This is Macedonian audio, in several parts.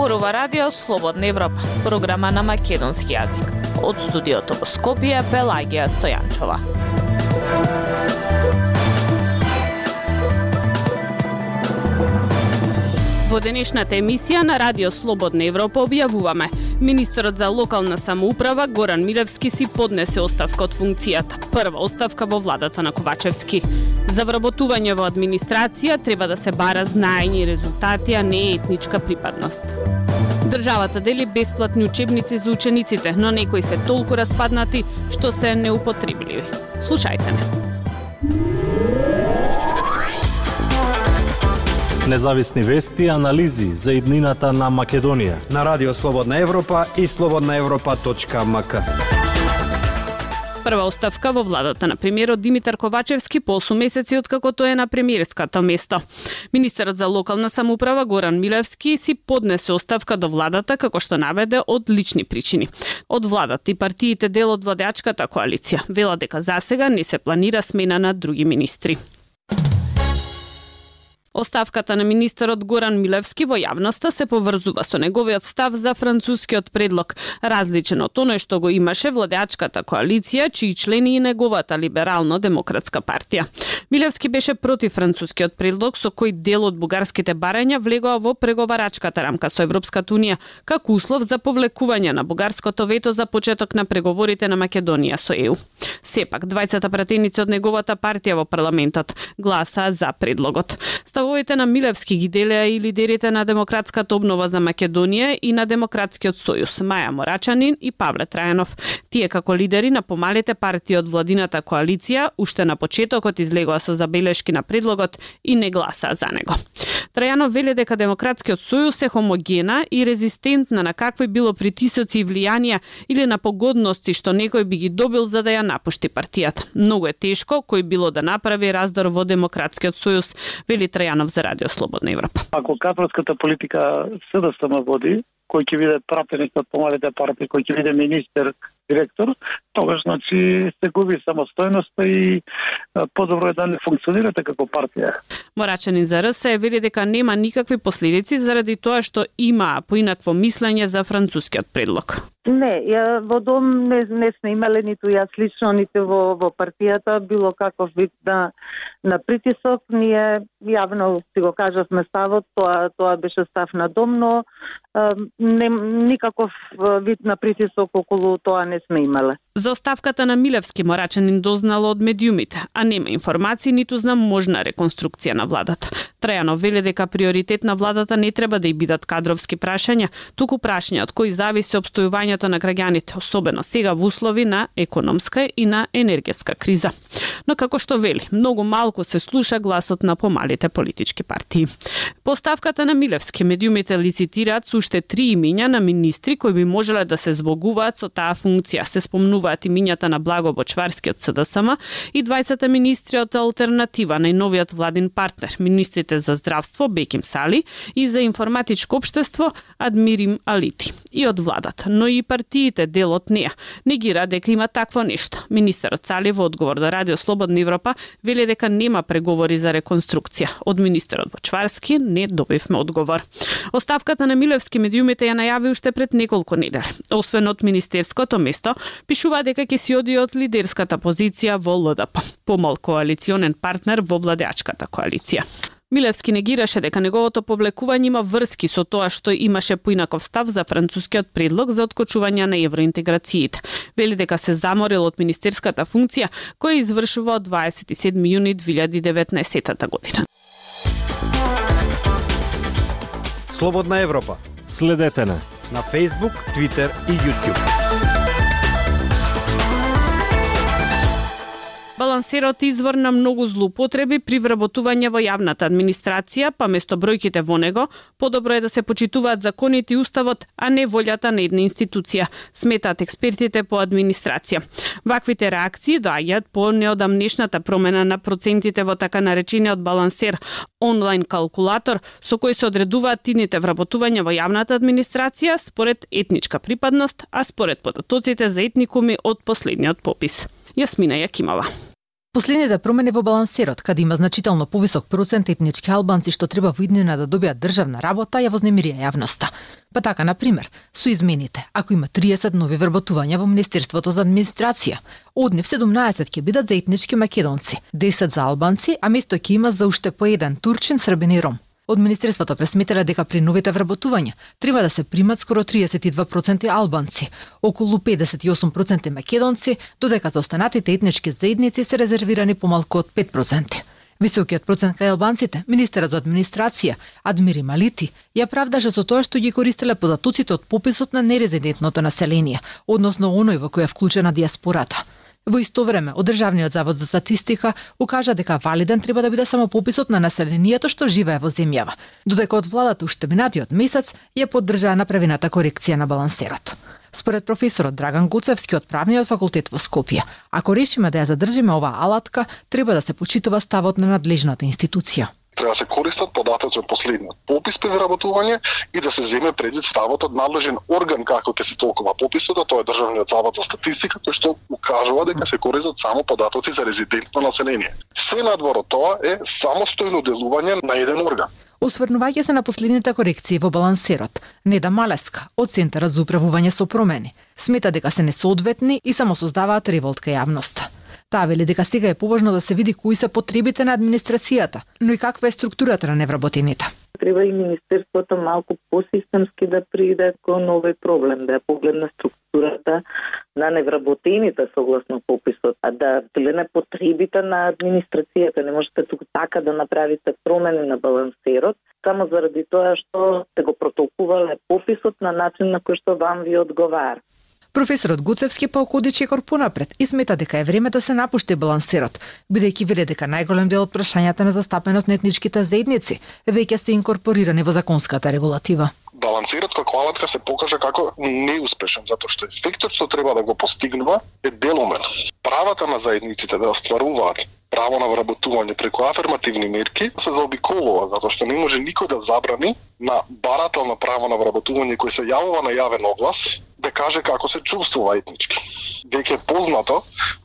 Зборува радио Слободна Европа, програма на македонски јазик. Од студиото во Скопје Пелагија Стојанчова. Во денешната емисија на Радио Слободна Европа објавуваме Министерот за локална самоуправа Горан Милевски си поднесе оставка од функцијата. Прва оставка во владата на Ковачевски. За вработување во администрација треба да се бара знаење и резултати, а не етничка припадност. Државата дели бесплатни учебници за учениците, но некои се толку распаднати што се неупотребливи. Слушајте не. Независни вести и анализи за иднината на Македонија. На Радио Слободна Европа и слободнаевропа.мк. Прва оставка во владата на премиерот Димитар Ковачевски по 8 месеци откако тој е на премиерската место. Министерот за локална самоуправа Горан Милевски си поднесе оставка до владата како што наведе од лични причини. Од владата и партиите дел од владеачката коалиција вела дека засега не се планира смена на други министри. Оставката на министерот Горан Милевски во јавноста се поврзува со неговиот став за францускиот предлог, различен од оној што го имаше владеачката коалиција, чии члени и неговата либерално-демократска партија. Милевски беше против францускиот предлог со кој дел од бугарските барања влегоа во преговарачката рамка со Европската унија како услов за повлекување на бугарското вето за почеток на преговорите на Македонија со ЕУ. Сепак, двајцата пратеници од неговата партија во парламентот гласаа за предлогот. Ставовите на Милевски ги делеа и лидерите на Демократската обнова за Македонија и на Демократскиот сојуз Маја Морачанин и Павле Трајанов. Тие како лидери на помалите партии од владината коалиција уште на почетокот излегоа со забелешки на предлогот и не гласаа за него. Трајанов вели дека Демократскиот сојуз е хомогена и резистентна на какви било притисоци и влијанија или на погодности што некој би ги добил за да ја напушти партијата. Многу е тешко кој било да направи раздор во Демократскиот сојуз, вели Трајанов Стојанов за Радио Слободна Европа. Ако кадровската политика СДСМ да води, кој ќе биде пратеник од помалите партии, кој ќе биде министер, директор, тогаш значи се губи самостојноста и подобро е да не функционирате како партија. Морачанин за РС е вели дека нема никакви последици заради тоа што има поинакво мислење за францускиот предлог. Не, ја во дом не, не сме имале ниту јас лично, ниту во, во партијата, било каков вид на, на притисок. Ние јавно си го кажавме ставот, тоа, тоа беше став на дом, но не, никаков вид на притисок околу тоа не сме имале. За оставката на Милевски Морачанин дознал од медиумите, а нема информации ниту знам можна реконструкција на владата. Трајано вели дека приоритет на владата не треба да и бидат кадровски прашања, туку прашања од кои зависи обстојувањето на граѓаните, особено сега во услови на економска и на енергетска криза. Но како што вели, многу малку се слуша гласот на помалите политички партии. Поставката на Милевски медиумите лицитираат со уште три имиња на министри кои би можеле да се збогуваат со таа функција. Се спомнуваат имињата на Благо Бочварскиот СДСМ и двајцата министри од алтернатива на новиот владин партнер, министрите за здравство Беким Сали и за информатичко општество Адмирим Алити. И од владата, но и партиите дел од неа негира дека има такво нешто. Министерот Сали во одговор до Радио Слободна Европа вели дека нема преговори за реконструкција. Од министерот Бочварски не добивме одговор. Оставката на Милевски медиумите ја најави уште пред неколку недели. Освен од министерското место, пишува дека ќе си оди од лидерската позиција во ЛДП, помал коалиционен партнер во владеачката коалиција. Милевски негираше дека неговото повлекување има врски со тоа што имаше поинаков став за францускиот предлог за откочување на евроинтеграциите. Вели дека се заморил од министерската функција која извршува од 27 јуни 2019 година. Слободна Европа. Следете на на Facebook, Twitter и YouTube. Балансерот извор на многу злоупотреби при вработување во јавната администрација, па место бројките во него, подобро е да се почитуваат законите и уставот, а не волјата на една институција, сметаат експертите по администрација. Ваквите реакции доаѓаат по неодамнешната промена на процентите во така наречениот балансер, онлайн калкулатор со кој се одредуваат тидните вработувања во јавната администрација според етничка припадност, а според податоците за етникуми од последниот попис. Јасмина Јакимова. Последните промени во балансерот, каде има значително повисок процент етнички албанци што треба во иднина да добијат државна работа, ја вознемирија јавноста. Па така, на пример, со измените, ако има 30 нови вработувања во Министерството за администрација, од нив 17 ќе бидат за етнички македонци, 10 за албанци, а место ќе има за уште по еден турчин, србен и ром. Од Министерството пресметера дека при новите вработувања треба да се примат скоро 32% албанци, околу 58% македонци, додека за останатите етнички заедници се резервирани помалку од 5%. Високиот процент кај албанците, министерот за администрација, Адмири Малити, ја правдаше со тоа што ги користеле податоците од пописот на нерезидентното население, односно оној во кој е вклучена диаспората. Во исто време, од Државниот завод за статистика укажа дека валиден треба да биде само пописот на населението што живее во земјава, додека од владата уште минатиот месец ја поддржаа направената корекција на балансерот. Според професорот Драган Гуцевски од Правниот факултет во Скопје, ако решиме да ја задржиме оваа алатка, треба да се почитува ставот на надлежната институција треба да се користат податоци од последниот попис при вработување и да се земе предвид ставот од надлежен орган како ќе се толкова пописот, а тоа е Државниот завод за статистика кој што укажува дека се користат само податоци за резидентно население. Се надвор од тоа е самостојно делување на еден орган. Осврнувајќи се на последните корекции во балансерот, Неда Малеска од Центарот за управување со промени смета дека се несоодветни и само создаваат револт кај јавноста. Таа вели дека сега е поважно да се види кои се потребите на администрацијата, но и каква е структурата на невработените. Треба и Министерството малку посистемски да прииде кон овој проблем, да ја погледне структурата на невработените согласно пописот, а да гледне потребите на администрацијата. Не можете туку така да направите промени на балансерот, само заради тоа што те го протолкувале пописот на начин на кој што вам ви одговара. Професорот Гуцевски па окоди чекор понапред и смета дека е време да се напушти балансерот, бидејќи веле дека најголем дел од прашањата на застапеност на етничките заедници веќе се инкорпорирани во законската регулатива балансирот како алатка се покажа како неуспешен, затоа што ефектот што треба да го постигнува е делумен. Правата на заедниците да остваруваат право на вработување преку афирмативни мерки се заобиколува, затоа што не може никој да забрани на барателно право на вработување кој се јавува на јавен оглас да каже како се чувствува етнички. Веќе е познато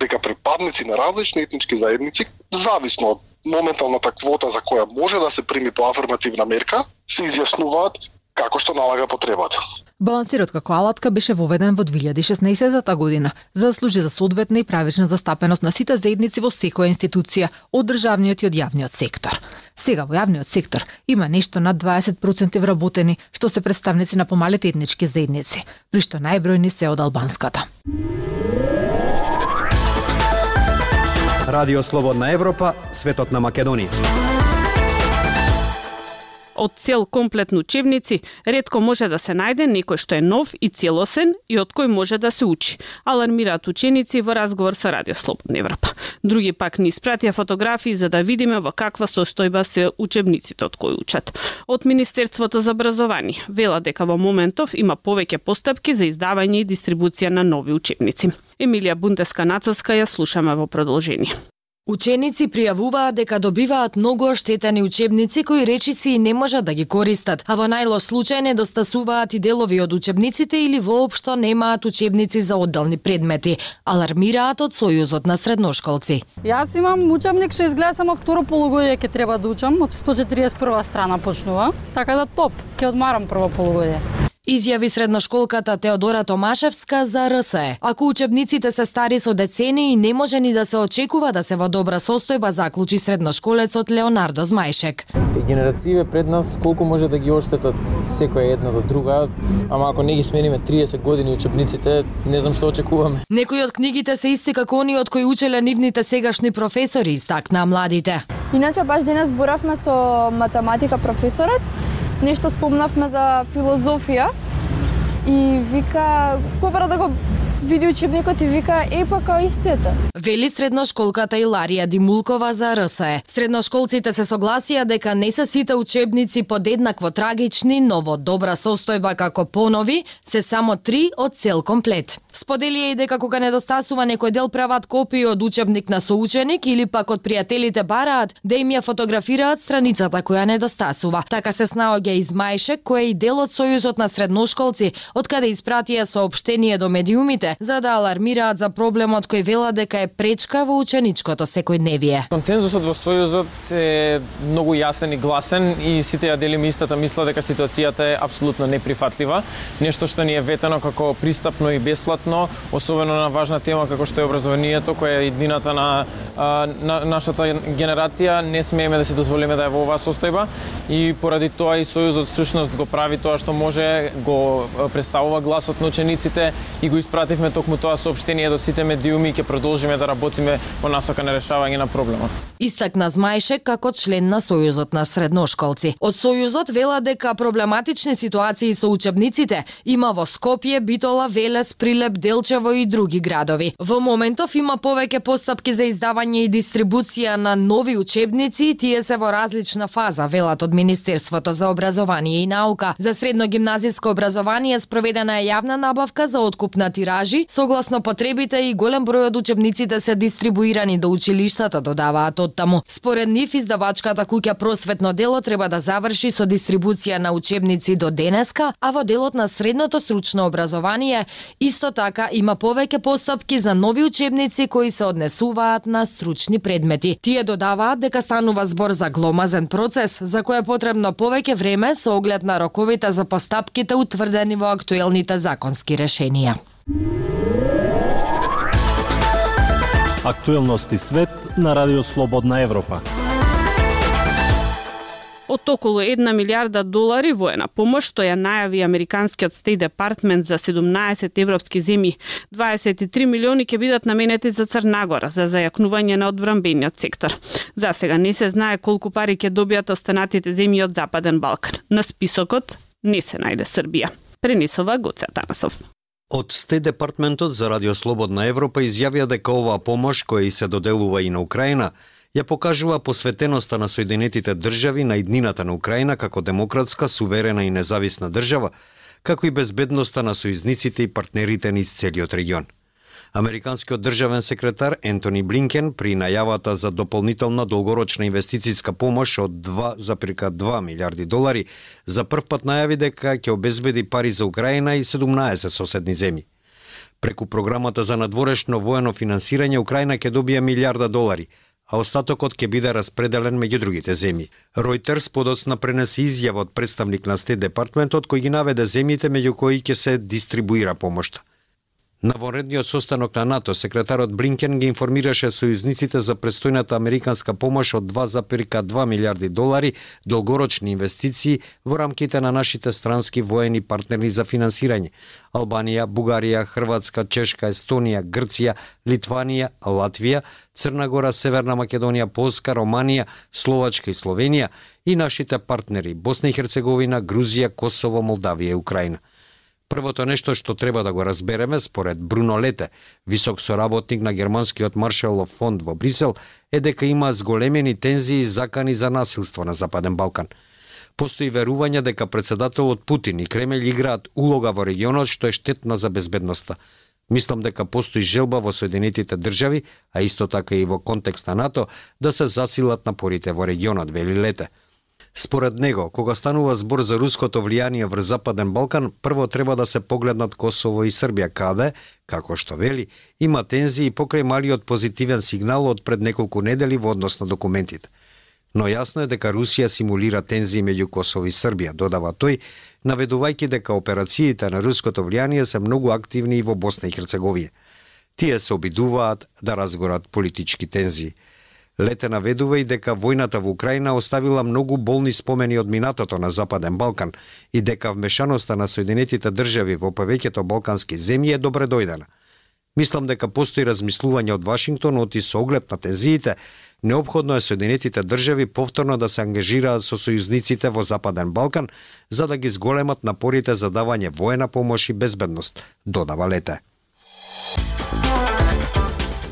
дека припадници на различни етнички заедници, зависно од моменталната квота за која може да се прими по афирмативна мерка, се изјаснуваат како што налага потребата. Балансирот како алатка беше воведен во 2016 година за да служи за соодветна и правечна застапеност на сите заедници во секоја институција од државниот и од јавниот сектор. Сега во јавниот сектор има нешто над 20% вработени што се представници на помалите етнички заедници, при што најбројни се од албанската. Радио Слободна Европа, светот на Македонија од цел комплетни учебници, ретко може да се најде некој што е нов и целосен и од кој може да се учи, алармираат ученици во разговор со Радио Слободна Европа. Други пак ни испратија фотографии за да видиме во каква состојба се учебниците од кои учат. Од Министерството за образование вела дека во моментов има повеќе постапки за издавање и дистрибуција на нови учебници. Емилија Бунтеска Нацовска ја слушаме во продолжение. Ученици пријавуваат дека добиваат многу оштетени учебници кои речиси не можат да ги користат, а во најлош случај недостасуваат и делови од учебниците или воопшто немаат учебници за одделни предмети, алармираат од Сојузот на средношколци. Јас имам учебник што изгледа само второ полугодие ќе треба да учам, од 141 страна почнува, така да топ, ќе одмарам прво полугодие изјави средношколката Теодора Томашевска за РСЕ. Ако учебниците се стари со децени и не може ни да се очекува да се во добра состојба, заклучи средношколецот Леонардо Змајшек. Генерациите пред нас колку може да ги оштетат секоја една до друга, ама ако не ги смениме 30 години учебниците, не знам што очекуваме. Некои од книгите се исти како оние од кои учеле нивните сегашни професори, истакна младите. Иначе баш денес боравме со математика професорот нешто спомнавме за филозофија и вика, побара да го види учебникот и вика, е па као истета. Вели средношколката Иларија Димулкова за РСЕ. Средношколците се согласија дека не се сите учебници подеднакво трагични, но во добра состојба како понови, се само три од цел комплет. Споделија и дека кога недостасува некој дел прават копии од учебник на соученик или пак од пријателите бараат да им ја фотографираат страницата која недостасува. Така се снаоѓа Измајшек, кој е и дел од Сојузот на средношколци, од каде испратија соопштение до медиумите учениците, за да алармираат за проблемот кој велат дека е пречка во ученичкото секојдневие. Консензусот во Сојузот е многу јасен и гласен и сите ја делиме истата мисла дека ситуацијата е апсолутно неприфатлива. Нешто што ни е ветено како пристапно и бесплатно, особено на важна тема како што е образованието, која е иднината на, на нашата генерација, не смееме да се дозволиме да е во оваа состојба и поради тоа и Сојузот всушност го прави тоа што може, го представува гласот на учениците и го испративме токму тоа соопштение до сите медиуми и ќе продолжиме да работиме во насока на решавање на проблемот. Истакна Змајше како член на Сојузот на средношколци. Од Сојузот вела дека проблематични ситуации со учебниците има во Скопје, Битола, Велес, Прилеп, Делчево и други градови. Во моментов има повеќе постапки за издавање и дистрибуција на нови учебници, тие се во различна фаза, велат од Министерството за образование и наука. За средно гимназиско образование спроведена е јавна набавка за откуп на тиражи, согласно потребите и голем број од учебниците да се дистрибуирани до училиштата, додаваат од таму. Според нив, издавачката куќа Просветно дело треба да заврши со дистрибуција на учебници до денеска, а во делот на средното стручно образование исто така има повеќе постапки за нови учебници кои се однесуваат на стручни предмети. Тие додаваат дека станува збор за гломазен процес за кој е потребно повеќе време со оглед на роковите за постапките утврдени во актуелните законски решенија. Актуелности свет на Радио Слободна Европа. Од околу 1 милиарда долари воена помош што ја најави Американскиот Стейт Департмент за 17 европски земји, 23 милиони ќе бидат наменети за Црнагора за зајакнување на одбранбениот сектор. За сега не се знае колку пари ќе добијат останатите земји од Западен Балкан. На списокот не се најде Србија. Пренесова Гоце Танасов. Од сте Департментот за Радио Слободна Европа изјавија дека оваа помош која и се доделува и на Украина ја покажува посветеноста на Соединетите држави на иднината на Украина како демократска, суверена и независна држава, како и безбедноста на сојузниците и партнерите низ целиот регион. Американскиот државен секретар Ентони Блинкен при најавата за дополнителна долгорочна инвестицијска помош од 2,2 милиарди долари за прв пат најави дека ќе обезбеди пари за Украина и 17 соседни земји. Преку програмата за надворешно воено финансирање Украина ќе добие милиарда долари, а остатокот ќе биде распределен меѓу другите земји. Ројтерс подоцна пренесе изјава од представник на Стет департментот кој ги наведе земјите меѓу кои ќе се дистрибуира помошта. На вонредниот состанок на НАТО, секретарот Блинкен ги информираше сојузниците за престојната американска помош од 2,2 милиарди долари долгорочни инвестиции во рамките на нашите странски воени партнери за финансирање. Албанија, Бугарија, Хрватска, Чешка, Естонија, Грција, Литванија, Латвија, Црна Гора, Северна Македонија, Полска, Романија, Словачка и Словенија и нашите партнери Босна и Херцеговина, Грузија, Косово, Молдавија и Украина. Првото нешто што треба да го разбереме, според Бруно Лете, висок соработник на Германскиот Маршалов фонд во Брисел, е дека има зголемени тензии и закани за насилство на Западен Балкан. Постои верување дека председателот Путин и Кремљ играат улога во регионот што е штетна за безбедноста. Мислам дека постои желба во Соединетите држави, а исто така и во контекст на НАТО, да се засилат напорите во регионот, вели Лете. Според него, кога станува збор за руското влијание врз Западен Балкан, прво треба да се погледнат Косово и Србија, каде, како што вели, има тензии покрај малиот позитивен сигнал од пред неколку недели во однос на документите. Но јасно е дека Русија симулира тензии меѓу Косово и Србија, додава тој, наведувајќи дека операциите на руското влијание се многу активни и во Босна и Херцеговија. Тие се обидуваат да разгорат политички тензии. Лете наведува и дека војната во Украина оставила многу болни спомени од минатото на Западен Балкан и дека вмешаноста на Соединетите држави во повеќето балкански земји е добре дојдена. Мислам дека постои размислување од Вашингтон оти со оглед на тензиите, необходно е Соединетите држави повторно да се ангажираат со сојузниците во Западен Балкан за да ги зголемат напорите за давање воена помош и безбедност, додава Лете.